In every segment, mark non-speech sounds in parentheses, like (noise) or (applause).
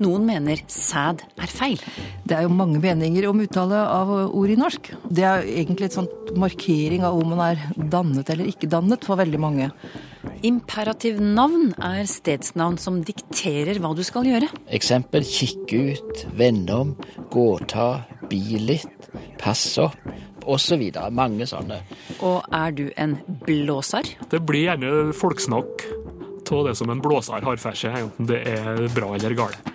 Noen mener sæd er feil. Det er jo mange meninger om uttale av ord i norsk. Det er egentlig et sånt markering av om man er dannet eller ikke dannet for veldig mange. Imperativ navn er stedsnavn som dikterer hva du skal gjøre. Eksempel kikke ut, vende om, gåta, bi litt, pass opp osv. Mange sånne. Og er du en blåsar? Det blir gjerne folksnakk av det som en blåser har for seg, enten det er bra eller galt.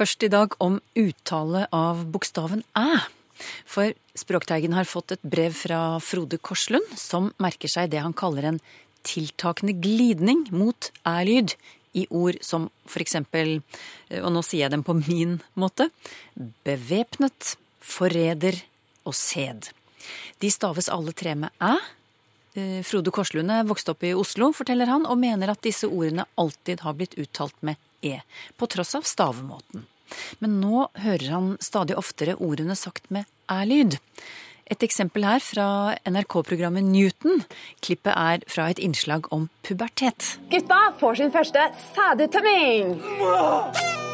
Først i dag om uttale av bokstaven æ. For Språkteigen har fått et brev fra Frode Korslund, som merker seg det han kaller en tiltakende glidning mot æ-lyd i ord som for eksempel, og nå sier jeg dem på min måte, bevæpnet, forræder og sæd. De staves alle tre med æ. Eh, Frode Korslund er vokst opp i Oslo, forteller han, og mener at disse ordene alltid har blitt uttalt med e, på tross av stavemåten. Men nå hører han stadig oftere ordene sagt med æ-lyd. Et eksempel her fra NRK-programmet Newton. Klippet er fra et innslag om pubertet. Gutta får sin første sædutømming.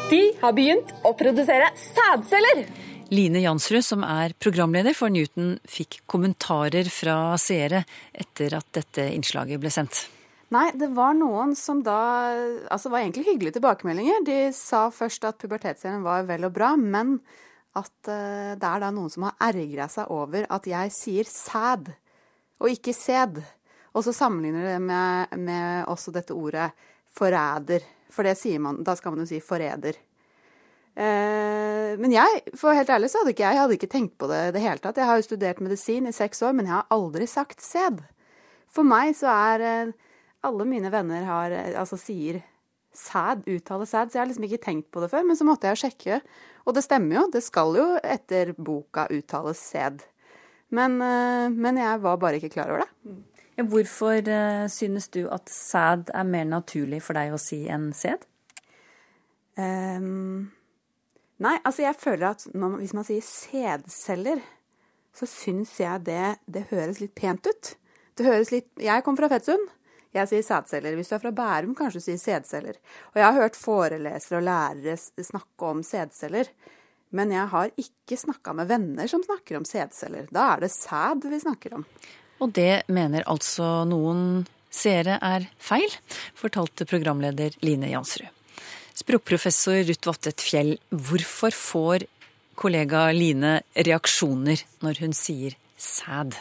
De har begynt å produsere sædceller. Line Jansrud, som er programleder for Newton, fikk kommentarer fra seere etter at dette innslaget ble sendt. Nei, det var noen som da Altså, det var egentlig hyggelige tilbakemeldinger. De sa først at pubertetsserien var vel og bra, men at uh, det er da noen som har ergra seg over at jeg sier sæd, og ikke sæd. Og så sammenligner de det med, med også dette ordet forræder. For det sier man Da skal man jo si forræder. Uh, men jeg, for helt ærlig, så hadde ikke jeg hadde ikke tenkt på det i det hele tatt. Jeg har jo studert medisin i seks år, men jeg har aldri sagt sæd. For meg så er uh, alle mine venner har, altså sier sæd, uttaler sæd, så jeg har liksom ikke tenkt på det før. Men så måtte jeg sjekke, og det stemmer jo. Det skal jo etter boka uttales sæd. Men, men, jeg var bare ikke klar over det. Ja, hvorfor synes du at sæd er mer naturlig for deg å si enn sæd? Um, nei, altså jeg føler at man, hvis man sier sædceller, så syns jeg det, det høres litt pent ut. Det høres litt Jeg kommer fra Fettsund. Jeg sier sædceller. Hvis du er fra Bærum, kanskje du sier sædceller. Og jeg har hørt forelesere og lærere snakke om sædceller. Men jeg har ikke snakka med venner som snakker om sædceller. Da er det sæd vi snakker om. Og det mener altså noen seere er feil, fortalte programleder Line Jansrud. Språkprofessor Ruth Vattet Fjell, hvorfor får kollega Line reaksjoner når hun sier sæd?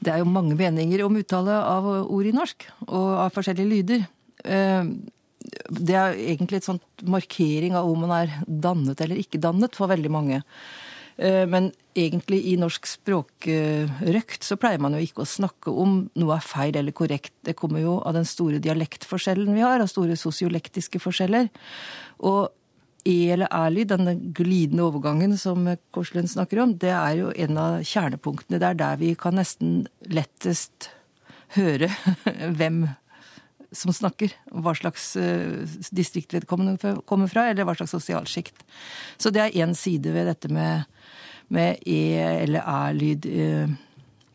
Det er jo mange meninger om uttale av ord i norsk, og av forskjellige lyder. Det er egentlig et sånt markering av om man er dannet eller ikke dannet for veldig mange. Men egentlig i norsk språkrøkt så pleier man jo ikke å snakke om noe er feil eller korrekt. Det kommer jo av den store dialektforskjellen vi har, av store sosiolektiske forskjeller. Og E- eller æ-lyd, denne glidende overgangen som Korslund snakker om, det er jo en av kjernepunktene. Det er der vi kan nesten lettest høre (laughs) hvem som snakker. Hva slags distrikt vedkommende kommer fra, eller hva slags sosialsjikt. Så det er én side ved dette med, med e- eller æ-lyd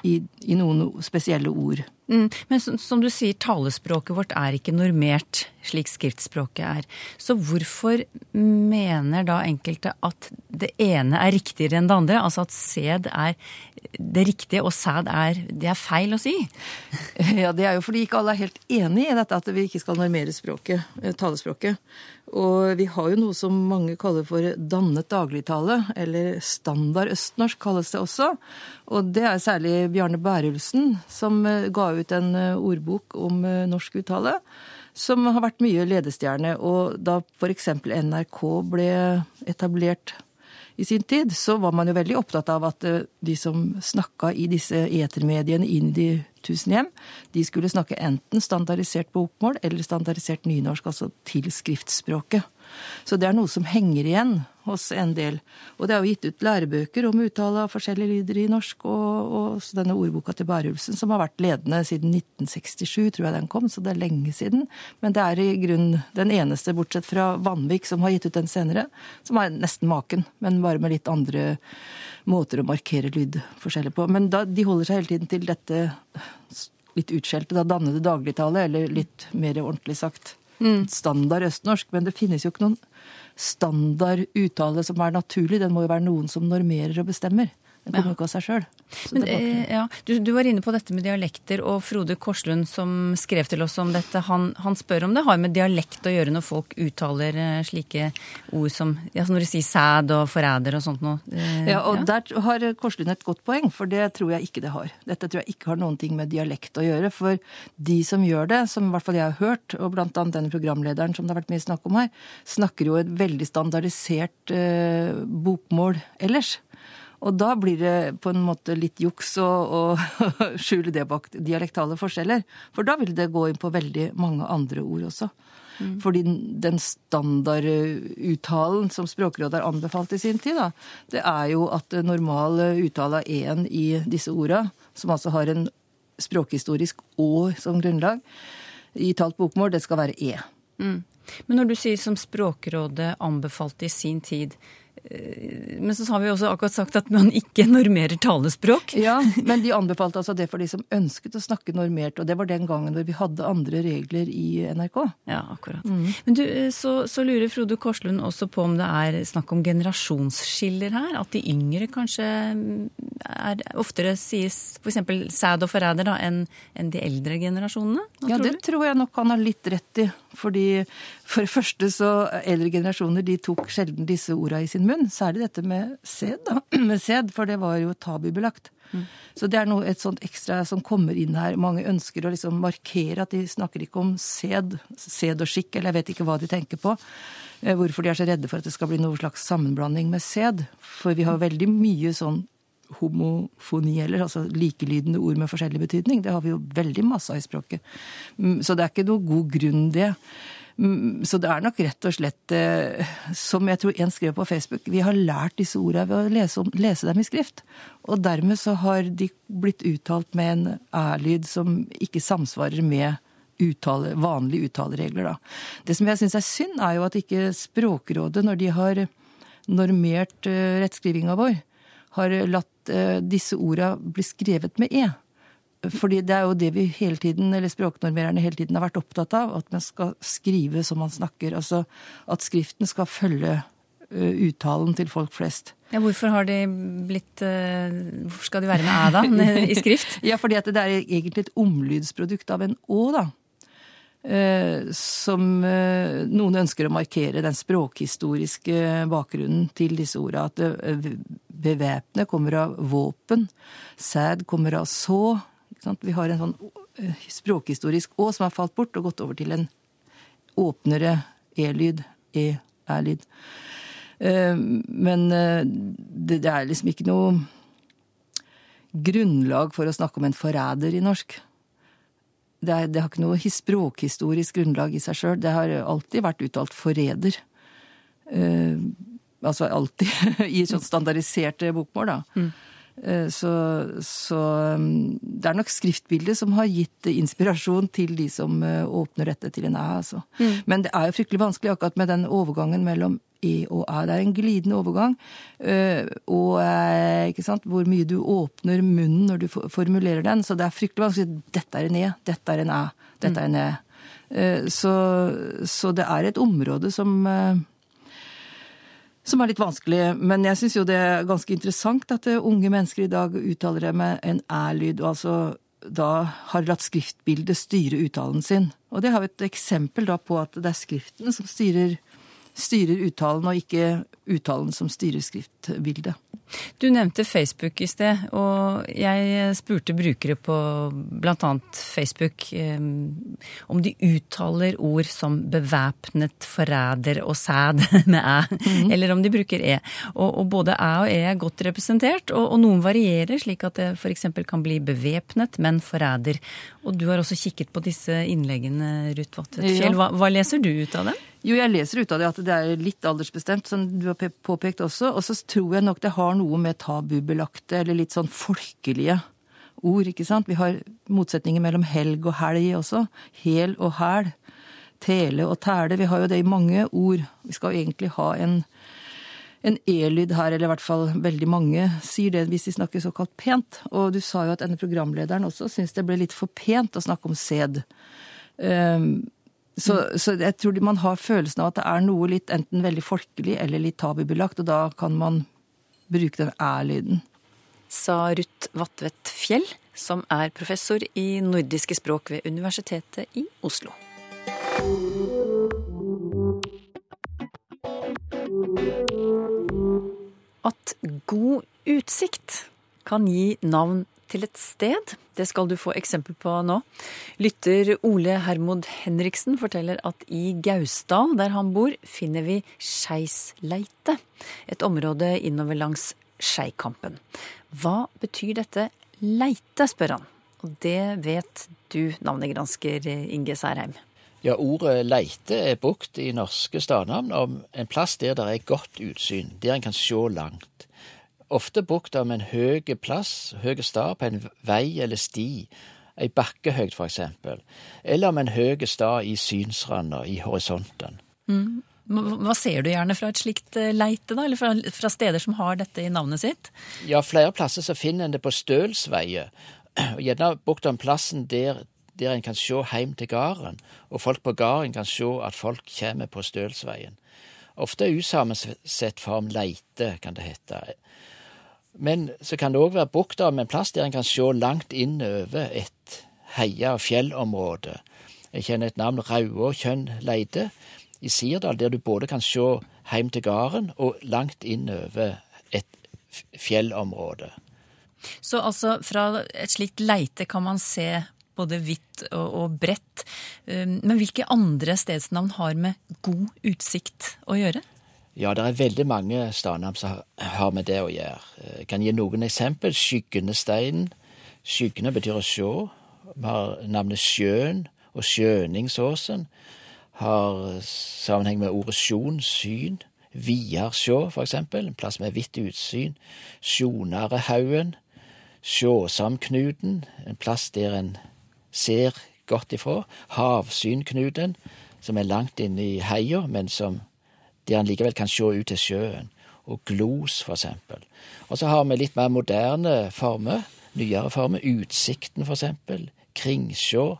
i, i noen spesielle ord. Mm, men som, som, du sier, talespråket vårt er ikke normert slik skriftspråket er. Så hvorfor mener da enkelte at det ene er riktigere enn det andre? Altså at sæd er det riktige, og sæd er det er feil å si? (laughs) Ja, det er jo fordi ikke alle er helt enig i dette at vi ikke skal normere språket, talespråket. Og vi har jo noe som mange kaller for dannet dagligtale, eller standard østnorsk kalles det også. Og det er særlig Bjarne Bærulsen som ga ut en ordbok om norsk uttale, som har vært mye ledestjerne. Og da f.eks. NRK ble etablert i sin tid, så var man jo veldig opptatt av at de som snakka i disse etermediene inn i de tusen hjem, de skulle snakke enten standardisert bokmål eller standardisert nynorsk, altså til skriftspråket. Så det er noe som henger igjen hos en del. Og det er jo gitt ut lærebøker om uttale av forskjellige lyder i norsk, og, og denne ordboka til Bærulsen, som har vært ledende siden 1967, tror jeg den kom, så det er lenge siden. Men det er i grunnen den eneste, bortsett fra Vanvik, som har gitt ut den senere, som er nesten maken, men bare med litt andre måter å markere lydforskjeller på. Men da, de holder seg hele tiden til dette litt utskjelte, da dannede dagligtale, eller litt mer ordentlig sagt standard østnorsk. Men det finnes jo ikke noen standard uttale som er naturlig. Den må jo være noen som normerer og bestemmer. Den kommer jo ikke av seg sjøl. Eh, ja, du, du var inne på dette med dialekter, og Frode Korslund som skrev til oss om dette, han, han spør om det har med dialekt å gjøre når folk uttaler eh, slike ord som ja, Når de sier sæd og forræder og sånt noe. Eh, Ja, og der har Korslund et godt poeng, for det tror jeg ikke det har. Dette tror jeg ikke har noen ting med dialekt å gjøre, for de som gjør det, som i hvert fall jeg har hørt, og blant annet denne programlederen som det har vært mye snakk om her, snakker jo et veldig standardisert eh, bokmål ellers. Og da blir det på en måte litt juks å å (laughs) skjule det bak dialektale forskjeller. For da vil det gå inn på veldig mange andre ord også. Fordi den standarduttalen som Språkrådet har anbefalt i sin tid, da, det er jo at normal uttale av en i disse orda, som altså har en språkhistorisk å som grunnlag, i talt bokmål, det skal være e. Mm. Men når du sier som Språkrådet anbefalte i sin tid Men så har vi også akkurat sagt at man ikke normerer talespråk. Ja, men de anbefalte altså det for de som ønsket å snakke normert, og det var den gangen hvor vi hadde andre regler i NRK. Ja, akkurat. Men du, eh, så, så lurer Frode Korslund også på om det er snakk om generasjonsskiller her? At de yngre kanskje mm, er, oftere sies f.eks. sæd og forræder enn en de eldre generasjonene? Ja, det du? tror jeg nok han har litt rett i. Fordi for det første så eldre generasjoner de tok sjelden disse orda i sin munn. Særlig dette med sæd, da. (clears throat) Med sæd, for det var jo tabubelagt. Så det er noe, et sånt ekstra som kommer inn her. Mange ønsker å liksom markere at de snakker ikke om sæd, sæd og skikk, eller jeg vet ikke hva de tenker på. Eh, Hvorfor de er så redde for at det skal bli noe slags sammenblanding med sæd. For vi har veldig mye sånn homofoni, eller altså likelydende ord med forskjellig betydning. Det har vi jo veldig masse av i språket. Mm, Så det er ikke noe god grunn, det. Mm, Så det er nok rett og slett, eh, som jeg tror en skrev på Facebook, vi har lært disse ordene ved å lese, om, lese dem i skrift. Og dermed så har de blitt uttalt med en æ-lyd som ikke samsvarer med uttale, vanlige uttaleregler. Da. Det som jeg syns er synd, er jo at ikke Språkrådet, når de har normert eh, rettskrivinga vår, har latt eh, disse orda bli skrevet med e. Fordi det er jo det vi hele tiden, eller språknormererne hele tiden har vært opptatt av, at man skal skrive som man snakker. Altså at skriften skal følge eh, uttalen til folk flest. Ja, hvorfor har de blitt eh, Hvorfor skal de være med æ, da, (laughs) i skrift? Ja, fordi at det er egentlig et omlydsprodukt av en å, da. Eh, som eh, noen ønsker å markere den språkhistoriske bakgrunnen til disse orda. At eh, bevæpne kommer av våpen, sæd kommer av så. Vi har en sånn eh, språkhistorisk å som har falt bort og gått over til en åpnere e-lyd, e-æ-lyd. Eh, Men eh, det er liksom ikke noe grunnlag for å snakke om en forræder i norsk. Det, er, det har ikke noe språkhistorisk grunnlag i seg sjøl. Det har alltid vært uttalt forræder. Eh, altså alltid (laughs) i sånn standardiserte bokmål, da. Eh, Så, så um, det er nok skriftbildet som har gitt inspirasjon til de som eh, åpner dette til en æ, altså. Men det er jo fryktelig vanskelig akkurat med den overgangen mellom e og æ. Det er en glidende overgang. eh, Og eh, ikke sant, hvor mye du åpner munnen når du formulerer den. Så det er fryktelig vanskelig. Dette er en e, dette er en æ, dette er en e. Eh, Så, så det er et område som som er litt vanskelig, men jeg syns jo det er ganske interessant at unge mennesker i dag uttaler det med en æ-lyd, og altså da har latt skriftbildet styre uttalen sin. Og det har vi et eksempel da på at det er skriften som styrer, styrer uttalen, og ikke uttalen som styrer skriftbildet. Du nevnte Facebook i sted, og jeg spurte brukere på bl.a. Facebook eh, om de uttaler ord som bevæpnet, forræder og sæd (laughs) med æ, eller om de bruker e. Og, og både æ og e er godt representert, og, og noen varierer, slik at det f.eks. kan bli bevæpnet, men forræder. Og du har også kikket på disse innleggene, Ruth Vatvedt Hva, hva leser du ut av dem? Jo, jeg leser ut av det at det er litt aldersbestemt, som du har påpekt også. Og så tror jeg nok det har noe med tabubelagte, eller litt sånn folkelige ord, ikke sant. Vi har motsetninger mellom helg og helg også. Hel og hæl. Tele og tæle. Vi har jo det i mange ord. Vi skal jo egentlig ha en en e-lyd her, eller i hvert fall veldig mange sier det hvis de snakker såkalt pent. Og du sa jo at denne programlederen også syns det ble litt for pent å snakke om sæd. Um, så, så jeg tror man har følelsen av at det er noe litt enten veldig folkelig eller litt tabubelagt, og da kan man bruke den æ-lyden. Sa Ruth Vatvedt Fjell, som er professor i nordiske språk ved Universitetet i Oslo. At god utsikt kan gi navn til et sted, det skal du få eksempel på nå. Lytter Ole Hermod Henriksen forteller at i Gausdal, der han bor, finner vi Skeisleite. Et område innover langs Skeikampen. Hva betyr dette leite, spør han. Og det vet du, navnegransker Inge Særheim. Ja, ordet leite er brukt i norske stadnavn om en plass der det er godt utsyn, der en kan se langt. Ofte brukt om en høy plass, høy stad på en vei eller sti, ei bakkehøyd for eksempel, eller om en høy stad i synsranda, i horisonten. Hva hva ser du gjerne fra et slikt eh, leite, da? Eller fra, fra steder som har dette i navnet sitt? Ja, flere plasser så finner en det på stølsveier, (clears throat) gjerne brukt om plassen der, der en kan se heim til gården, og folk på gården kan se at folk kommer på stølsveien. Ofte usammensett form leite, kan det hete. Men så kan det òg være brukt med en plass der en kan se langt innover et heia- og fjellområde. Jeg kjenner et navn, Rauåkjønn leite, i Sirdal, der du både kan se heim til gården og langt innover et fjellområde. Så altså fra et slikt leite kan man se både hvitt og, og bredt. Um, Men hvilke andre stedsnavn har med god utsikt å gjøre? Ja, det er veldig mange stednavn som har- med det å gjøre. Jeg kan gi noen eksempel. Skyggenesteinen. Skyggene betyr å se. Vi har navnet Sjøen og Sjøningsåsen. Har sammenheng med ordet sjon, syn. Viarsjå, for eksempel. En plass med hvitt utsyn. Sjonarehaugen. Sjåsamknuten. En plass der en ser godt ifra. Havsynknuten, som er langt inne i heia, men som der en likevel kan se ut til sjøen. Og glos, for eksempel. Og så har vi litt mer moderne former, nyere former. Utsikten, for eksempel. Kringsjå.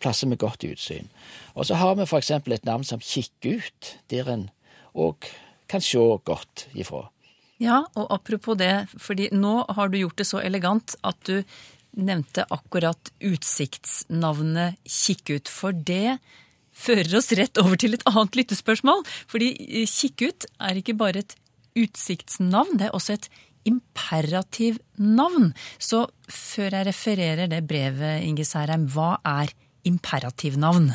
Plasser med godt utsyn. Og så har vi for eksempel et navn som Kikkut, der en òg kan se godt ifra. Ja, og apropos det, fordi nå har du gjort det så elegant at du nevnte akkurat utsiktsnavnet Kikkut. For det fører oss rett over til et annet lyttespørsmål. Fordi eh, Kikkut er ikke bare et utsiktsnavn, det er også et imperativnavn. Så før jeg refererer det brevet, Inge Særheim, hva er imperativnavn?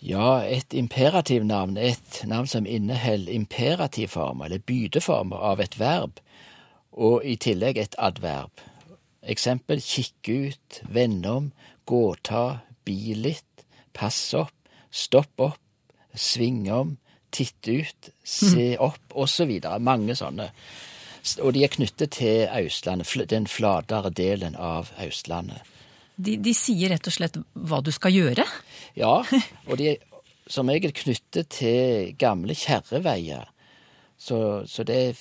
Ja, et imperativnavn er et navn som inneholder imperativformer, eller bydeformer, av et verb, og i tillegg et adverb. Eksempel kikke ut, vende om, gåta, bi litt, pass opp, stopp opp, svinge om, titte ut, se opp, osv. Mange sånne. Og de er knyttet til Østlandet, den flatere delen av Østlandet. De, de sier rett og slett hva du skal gjøre. Ja, (laughs) og de er som regel knyttet til gamle kjerreveier. Så, så det er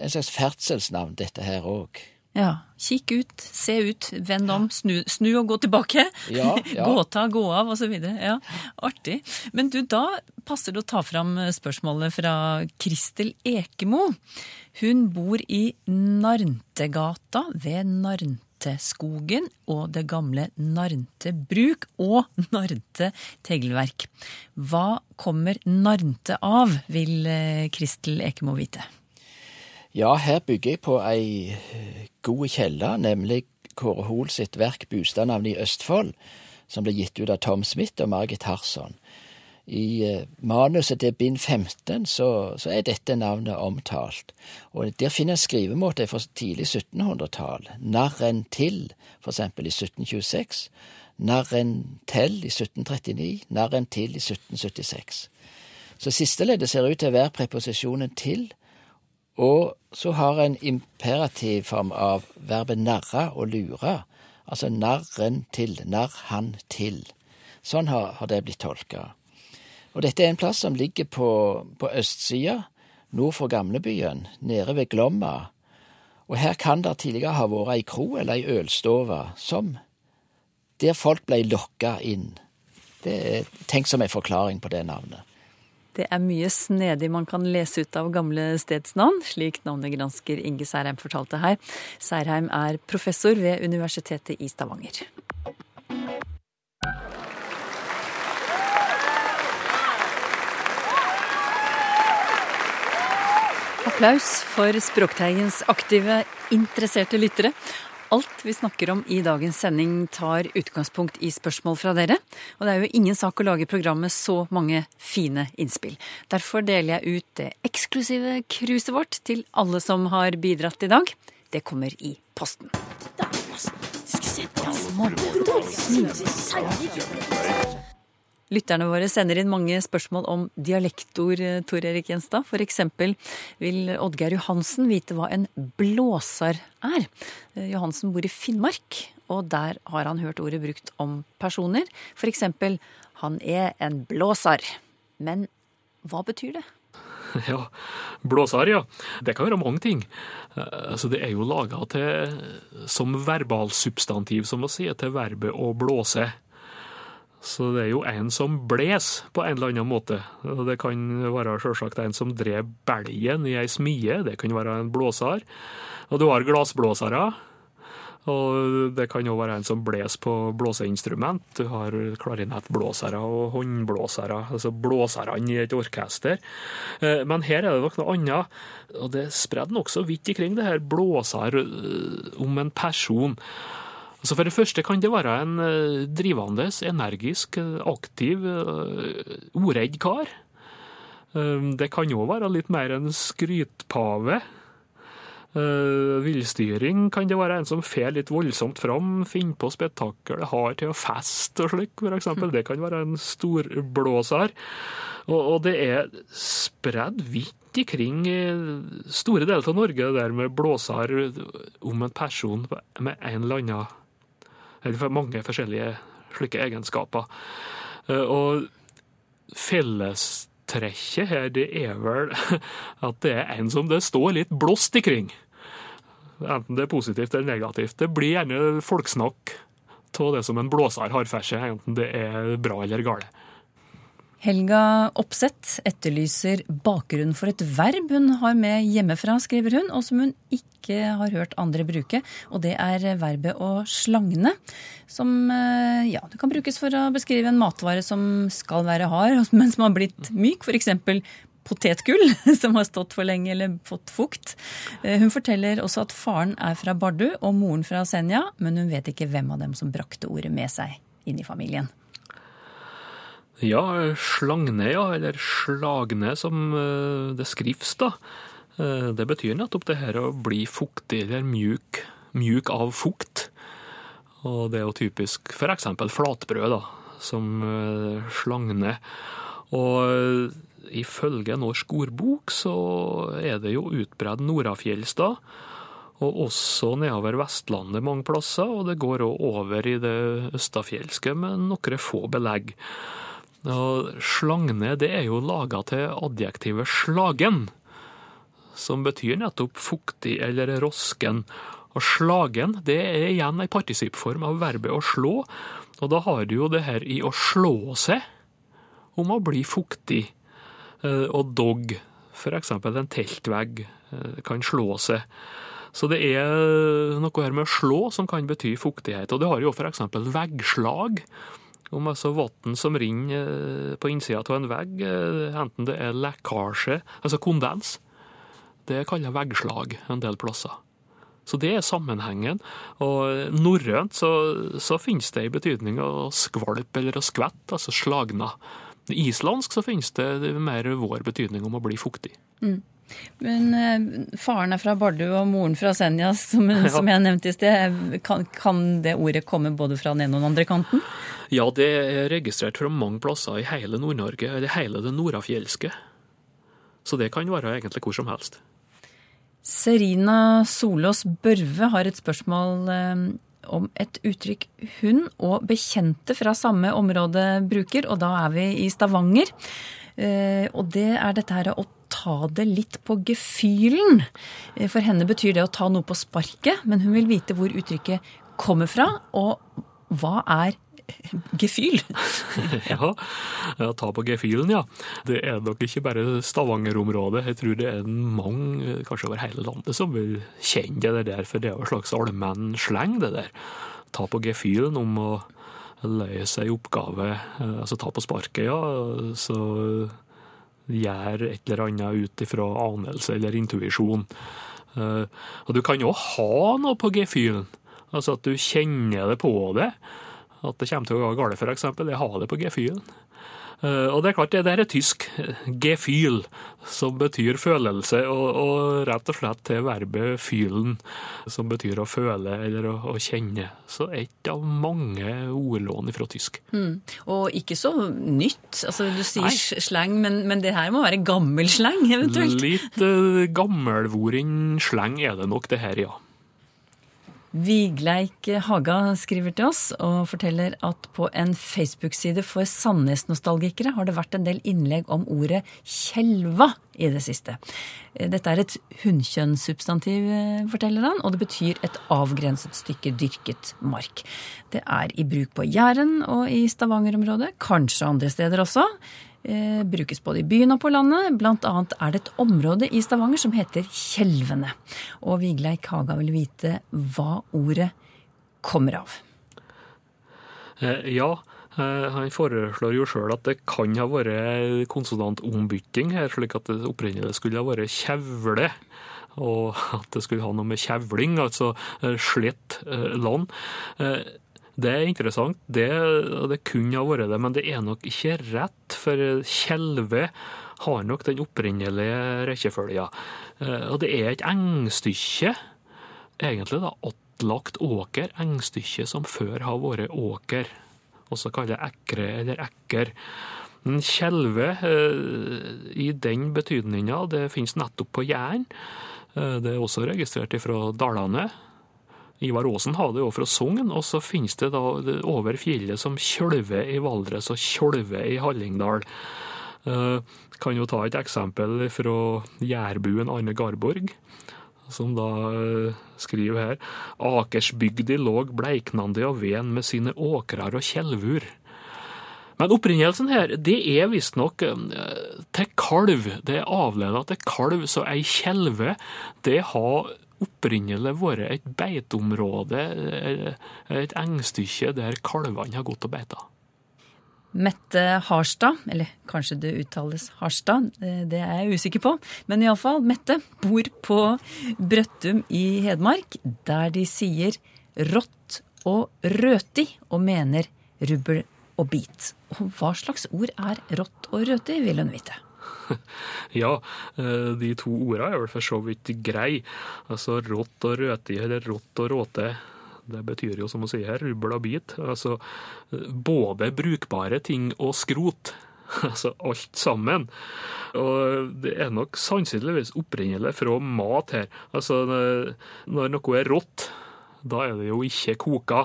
en slags ferdselsnavn, dette her òg. Ja. Kikk ut, se ut, vend om, snu, snu og gå tilbake. Ja, ja. (laughs) gå ta, gå av, osv. Ja, artig. Men du, da passer det å ta fram spørsmålet fra Kristel Ekemo. Hun bor i Narntegata ved Narnteskogen og det gamle Narnte bruk og Narnte teglverk. Hva kommer Narnte av, vil eh, Kristel Ekemo vite. Ja, her bygger jeg på ei eh, god kjelle, nemlig Kåre Hoel sitt verk 'Bustadnavn i Østfold', som ble gitt ut av Tom Smith og Margit Harsson. I eh, manuset til bind 15 så, så er dette navnet omtalt, og der finner en skrivemåte fra tidlig 1700-tall. Narren til, for eksempel i 1726. Narren til i 1739. Narren til i 1776. Så siste leddet ser ut til å være preposisjonen til, og så har en imperativform av verbet narra og lure, altså narren til, narr han til. Sånn har, har det blitt tolka. Og dette er en plass som ligger på, på østsida, nord for gamlebyen, nede ved Glomma. Og her kan det tidligere ha vært ei kro eller ei ølstove, som der folk blei lokka inn. Det er tenkt som en forklaring på det navnet. Det er mye snedig man kan lese ut av gamle stedsnavn, slik navnegransker Inge Særheim fortalte her. Særheim er professor ved Universitetet i Stavanger. Applaus for Språkteigens aktive, interesserte lyttere. Alt vi snakker om i dagens sending tar utgangspunkt i spørsmål fra dere. Og det er jo ingen sak å lage program med så mange fine innspill. Derfor deler jeg ut det eksklusive cruiset vårt til alle som har bidratt i dag. Det kommer i posten. Damas, Lytterne våre sender inn mange spørsmål om dialektord, Tor Erik Gjenstad. Eksempel vil Oddgeir Johansen vite hva en blåsar er. Johansen bor i Finnmark, og der har han hørt ordet brukt om personer. Eksempel 'han er en blåsar'. Men hva betyr det? (laughs) Ja, blåsar, ja. Det kan være mange ting. Eh, Altså, det er jo laga som verbalsubstantiv, som å si, til verbet å blåse. Så det er jo en som bles på en eller annen måte. Det kan være selvsagt en som drev belgen i ei smie, det kan være en blåsar. Og du har glassblåsere. Og det kan jo være en som bles på blåseinstrument. Du har klarinettblåsere og håndblåsere, altså blåserne i et orkester. Eh, Men her er det nok noe annet, og det er spredd nokså vidt ikring det her blåser eh, om en person. Altså For det første kan det være en eh, drivende, energisk, eh, aktiv, eh, uredd kar. Eh, Det kan jo være litt mer en skrytpave. Villstyring kan det være en som fer litt voldsomt fram, finner på spetakkel, har til å feste og slik, for eksempel. Det kan være en storblåser. Og, og det er spredd vidt ikring i store deler av Norge, det der med blåser om en person med en eller annen Eller mange forskjellige slike egenskaper. Uh, og fellestrekket her, det er vel (laughs) at det er en som det står litt blåst ikring. Enten det er positivt eller negativt. Det blir gjerne folksnakk av det som en blåser har for seg, enten det er bra eller galt. Helga Opseth etterlyser bakgrunnen for et verb hun har med hjemmefra, skriver hun, og som hun ikke har hørt andre bruke. Og det er verbet å slagne, som eh, ja, det kan brukes for å beskrive en matvare som skal være hard, (laughs) men som har blitt myk. F.eks. potetgull, (laughs) som har stått for lenge eller fått fukt. Eh, Hun forteller også at faren er fra Bardu og moren fra Senja, men hun vet ikke hvem av dem som brakte ordet med seg inn i familien. Ja, slagne, ja, eller slagne som eh, det skrives, da. Eh, Det betyr nettopp det her å bli fuktig eller mjuk, mjuk av fukt. Og det er jo typisk eksempel flatbrød, da, som eh, slagne. Og ifølge Norsk ordbok så er det jo utbredd nordafjells da, og også nedover Vestlandet mange plasser, og det går òg over i det østafjelske med noen få belegg. Og slagne det er jo laga til adjektivet slagen, som betyr nettopp fuktig eller rosken. Og slagen det er igjen ei partisipform av verbet å slå, og da har du jo det her i å slå seg om å bli fuktig. Eh, Og dog, eksempel en teltvegg, eh, kan slå seg. Så det er noe her med å slå som kan bety fuktighet. Og det har jo eksempel veggslag om altså vann som renner eh, på innsida av en vegg, eh, enten det er lekkasje, altså kondens. Det kaller jeg veggslag en del plasser. Så det er sammenhengen. Og norrønt så, så finnes det i betydning å skvalpe eller å skvette, altså slagna. I Islandsk så finnes det mer vår betydning om å bli fuktig. Men eh, faren er fra Bardu og moren fra Senja, som, (laughs) som jeg nevnte i sted. Kan, kan det ordet komme både fra den ene og den andre kanten? Ja, det er registrert fra mange plasser i hele Nord-Norge, eller hele det nordafjelske. Så det kan være egentlig hvor som helst. Serina Solås Børve har et spørsmål eh, om et uttrykk hun og bekjente fra samme område bruker, og da er vi i Stavanger. Eh, og det er dette her å ta det litt på gefühlen. Eh, For henne betyr det å ta noe på sparket, men hun vil vite hvor uttrykket kommer fra, og hva er gefühl? (laughs) Ja, ta på gefühlen, ja. Det er nok ikke bare Stavanger-området. Jeg tror det er mange, kanskje over hele landet, som vil kjenne det der, for det er jo en slags allmenn sleng, det der. Ta på gefühlen om å løse ei oppgave, eh, altså ta på sparket, ja. Så gjør et eller annet ut ifra anelse eller intuisjon. Eh, Og du kan jo ha noe på gefühlen, altså at du kjenner det på det. At det kommer til å gå galt, eksempel. Jeg har det på gefühlen. Eh, Og det er klart, det der er tysk. Gefühl, som betyr følelse, og, og rett og slett til verbet fühlen, som betyr å føle eller å, å kjenne. Så et av mange ordlån fra tysk. Og ikke så nytt. Altså, du sier Nei. sleng, men, men det her må være gammel sleng, eventuelt. Litt uh, gammelvoren sleng er det nok, det her, ja. Vigleik Haga skriver til oss og forteller at på en Facebook-side for Sandnes-nostalgikere har det vært en del innlegg om ordet kjelva i det siste. Dette er et hunnkjønnssubstantiv, forteller han, og det betyr et avgrenset stykke dyrket mark. Det er i bruk på Jæren og i Stavanger-området, kanskje andre steder også. Eh, brukes både i byen og på landet. Blant annet er det et område i Stavanger som heter Kjelvene. Og Vigleik Haga vil vite hva ordet kommer av. Eh, Ja, eh, han foreslår jo sjøl at det kan ha vært konsonantombytting her, slik at det opprinnelig skulle ha vært kjevle. Og at det skulle ha noe med kjevling, altså slett land. Det er interessant, det, det kunne ha vært det, men det er nok ikke rett, for kjelve har nok den opprinnelige rekkefølga. Eh, Og det er et engstykke, egentlig da, attlagt åker, engstykke som før har vært åker også kallet ekre eller ekker. Men Kjelve, eh, i den betydninga, det finnes nettopp på Jæren. Eh, Det er også registrert fra Dalane. Ivar Aasen har det jo fra Sogn, og så finnes det da over fjellet som Kjølve i Valdres og Kjølve i Hallingdal. Eh, Kan jo ta et eksempel fra jærbuen Arne Garborg, som da eh, skriver her Akersbygdi låg bleiknande av ven med sine åkrar og kjelvur. Men opprinnelsen her, det er visstnok eh, til kalv. Det er avleda til kalv, så ei kjelve, det har opprinnelig vært et beiteområde, eh, et engstykke der kalvene har gått og beita. Mette Harstad, eller kanskje det uttales Harstad, det er jeg usikker på. Men iallfall, Mette bor på Brøttum i Hedmark, der de sier rått og røti, og mener rubbel og bit. Og hva slags ord er rått og røti, vil hun vite. (laughs) Ja, eh, de to ordene er vel for så vidt grei. Altså rått og røti, eller rått og råte. Det betyr jo, som hun sier her, rubbel og bit. Altså eh, både brukbare ting og skrot. (laughs) Altså alt sammen. Og det er nok sannsynligvis opprinnelig fra mat her. Altså når- når noe er rått, da er det jo ikke koka.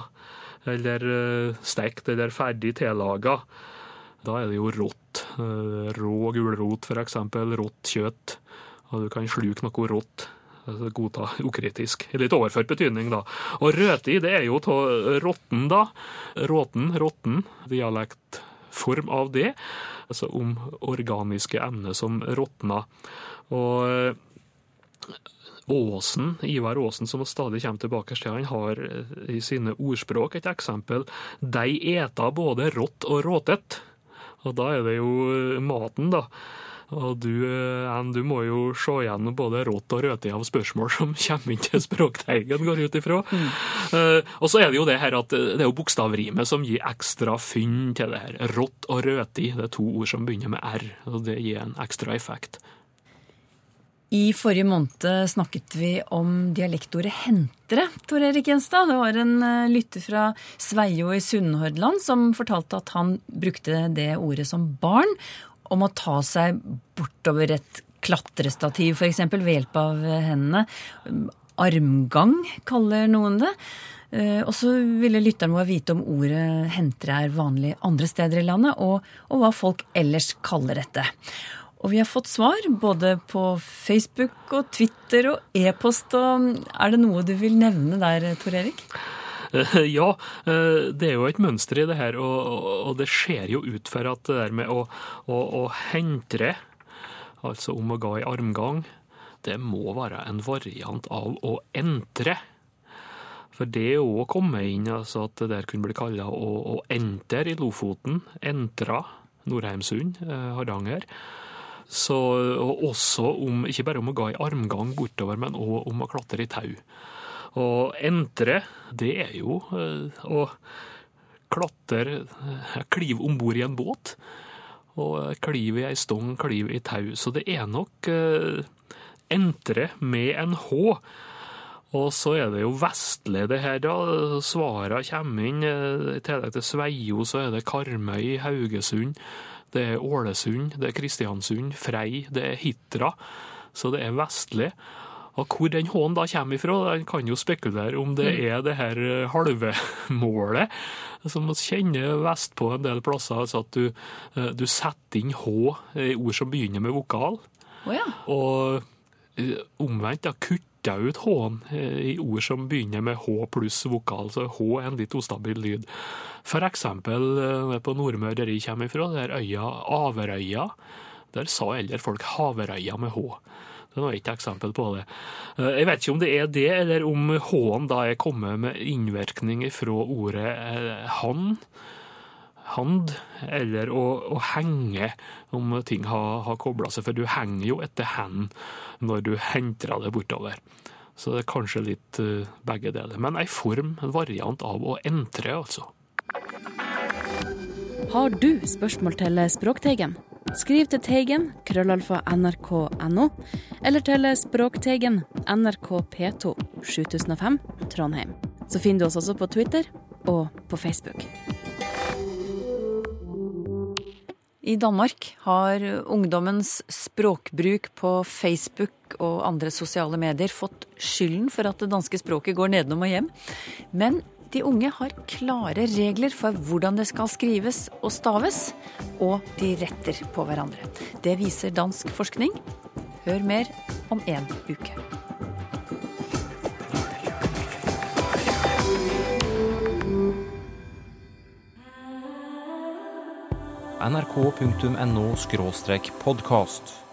Eller eh, stekt eller ferdig tillaga. Da er det jo rått. Eh, Rå gulrot, eksempel. Rått kjøtt. Og du kan sluke noe rått. Altså Godta ukritisk. I litt overført betydning, da. Og røti, det er jo av råtten, da. Råten, råtten. Dialektform av det. Altså om organiske emner som råtner. Og eh, Åsen, Ivar Aasen, som stadig kommer tilbake til, han har eh, i sine ordspråk et eksempel. De eta både rått og råtet. Og da er det jo eh, maten, da. Og du, eh, Ann, du må jo se gjennom både rått og røti av spørsmål som (laughs) kommer inn til Språkteigen, går ut ifra. Eh, og så er det jo det her at eh, det er jo bokstavrimet som gir ekstra fynn til det her. Rått og 'rått' det er to ord som begynner med R, og det gir en ekstra effekt. I forrige måned snakket vi om dialektordet hentere, Tor Erik Gjenstad. Det var en eh, lytter fra Sveio i Sunnhordland som fortalte at han brukte det ordet som barn om å ta seg bortover et klatrestativ, f.eks. ved hjelp av hendene. Armgang kaller noen det. Eh, og så ville lytteren vår vite om ordet hentere er vanlig andre steder i landet, og, og hva folk ellers kaller dette. Og vi har fått svar både på Facebook og Twitter og e-post. og Er det noe du vil nevne der, Tor Erik? Ja, eh, det er jo et mønster i det her, og, det ser jo ut for at det der med å, å, å hentre, altså om å gå i armgang, det må være en variant av å entre. For det å komme inn, altså at det der kunne bli kalla å, å enter i Lofoten, entra, Nordheimsund, eh, Hardanger. Så, og også om, ikke bare om å gå i armgang bortover, men òg om å klatre i tau. Og entre, det er jo eh, å klatre, eh, klive om bord i en båt. Og klive i ei stong, klive i tau. Så det er nok eh, entre med en H. Og så er det jo vestlig, det her, da. Svara kommer inn. I tillegg til Sveio, så er det Karmøy, Haugesund. Det er Ålesund, det er Kristiansund, Frei, det er Hitra. Så det er vestlig. Og hvor den H-en da kommer ifra, den kan jo spekulere om det mm. er det her halve (laughs) halvemålet som vi kjenner vestpå en del plasser. altså At du, eh, du setter inn H i ord som begynner med vokal. Oh, ja. Og eh, omvendt, da kutter ut H-en i ord som begynner med H pluss vokal. Så H er en litt ustabil lyd. For eksempel på Nordmøre, der jeg kommer ifra, der øya Averøya, der sa eldre folk Haverøya med H. Det var ikke eksempel på det. Eh, jeg vet ikke om det er det, eller om H-en da er kommet med innvirkning fra ordet eh, han. Hand, eller å, å, henge, om ting har, har kobla seg. For du henger jo etter hen når du henter det bortover. Så det er kanskje litt uh, begge deler. Men ei form, en variant av å entre, altså. Har du spørsmål til Språkteigen? Skriv til Teigen, krøllalfa nrk.no, eller til Språkteigen, NRK P2, 7005, Trondheim. Så finner du oss også på Twitter og på Facebook. I Danmark har ungdommens språkbruk på Facebook og andre sosiale medier fått skylden for at det danske språket går nedenom og hjem. Men de unge har klare regler for hvordan det skal skrives og staves, og de retter på hverandre. Det viser dansk forskning. Hør mer om en uke. nrk.no podkast.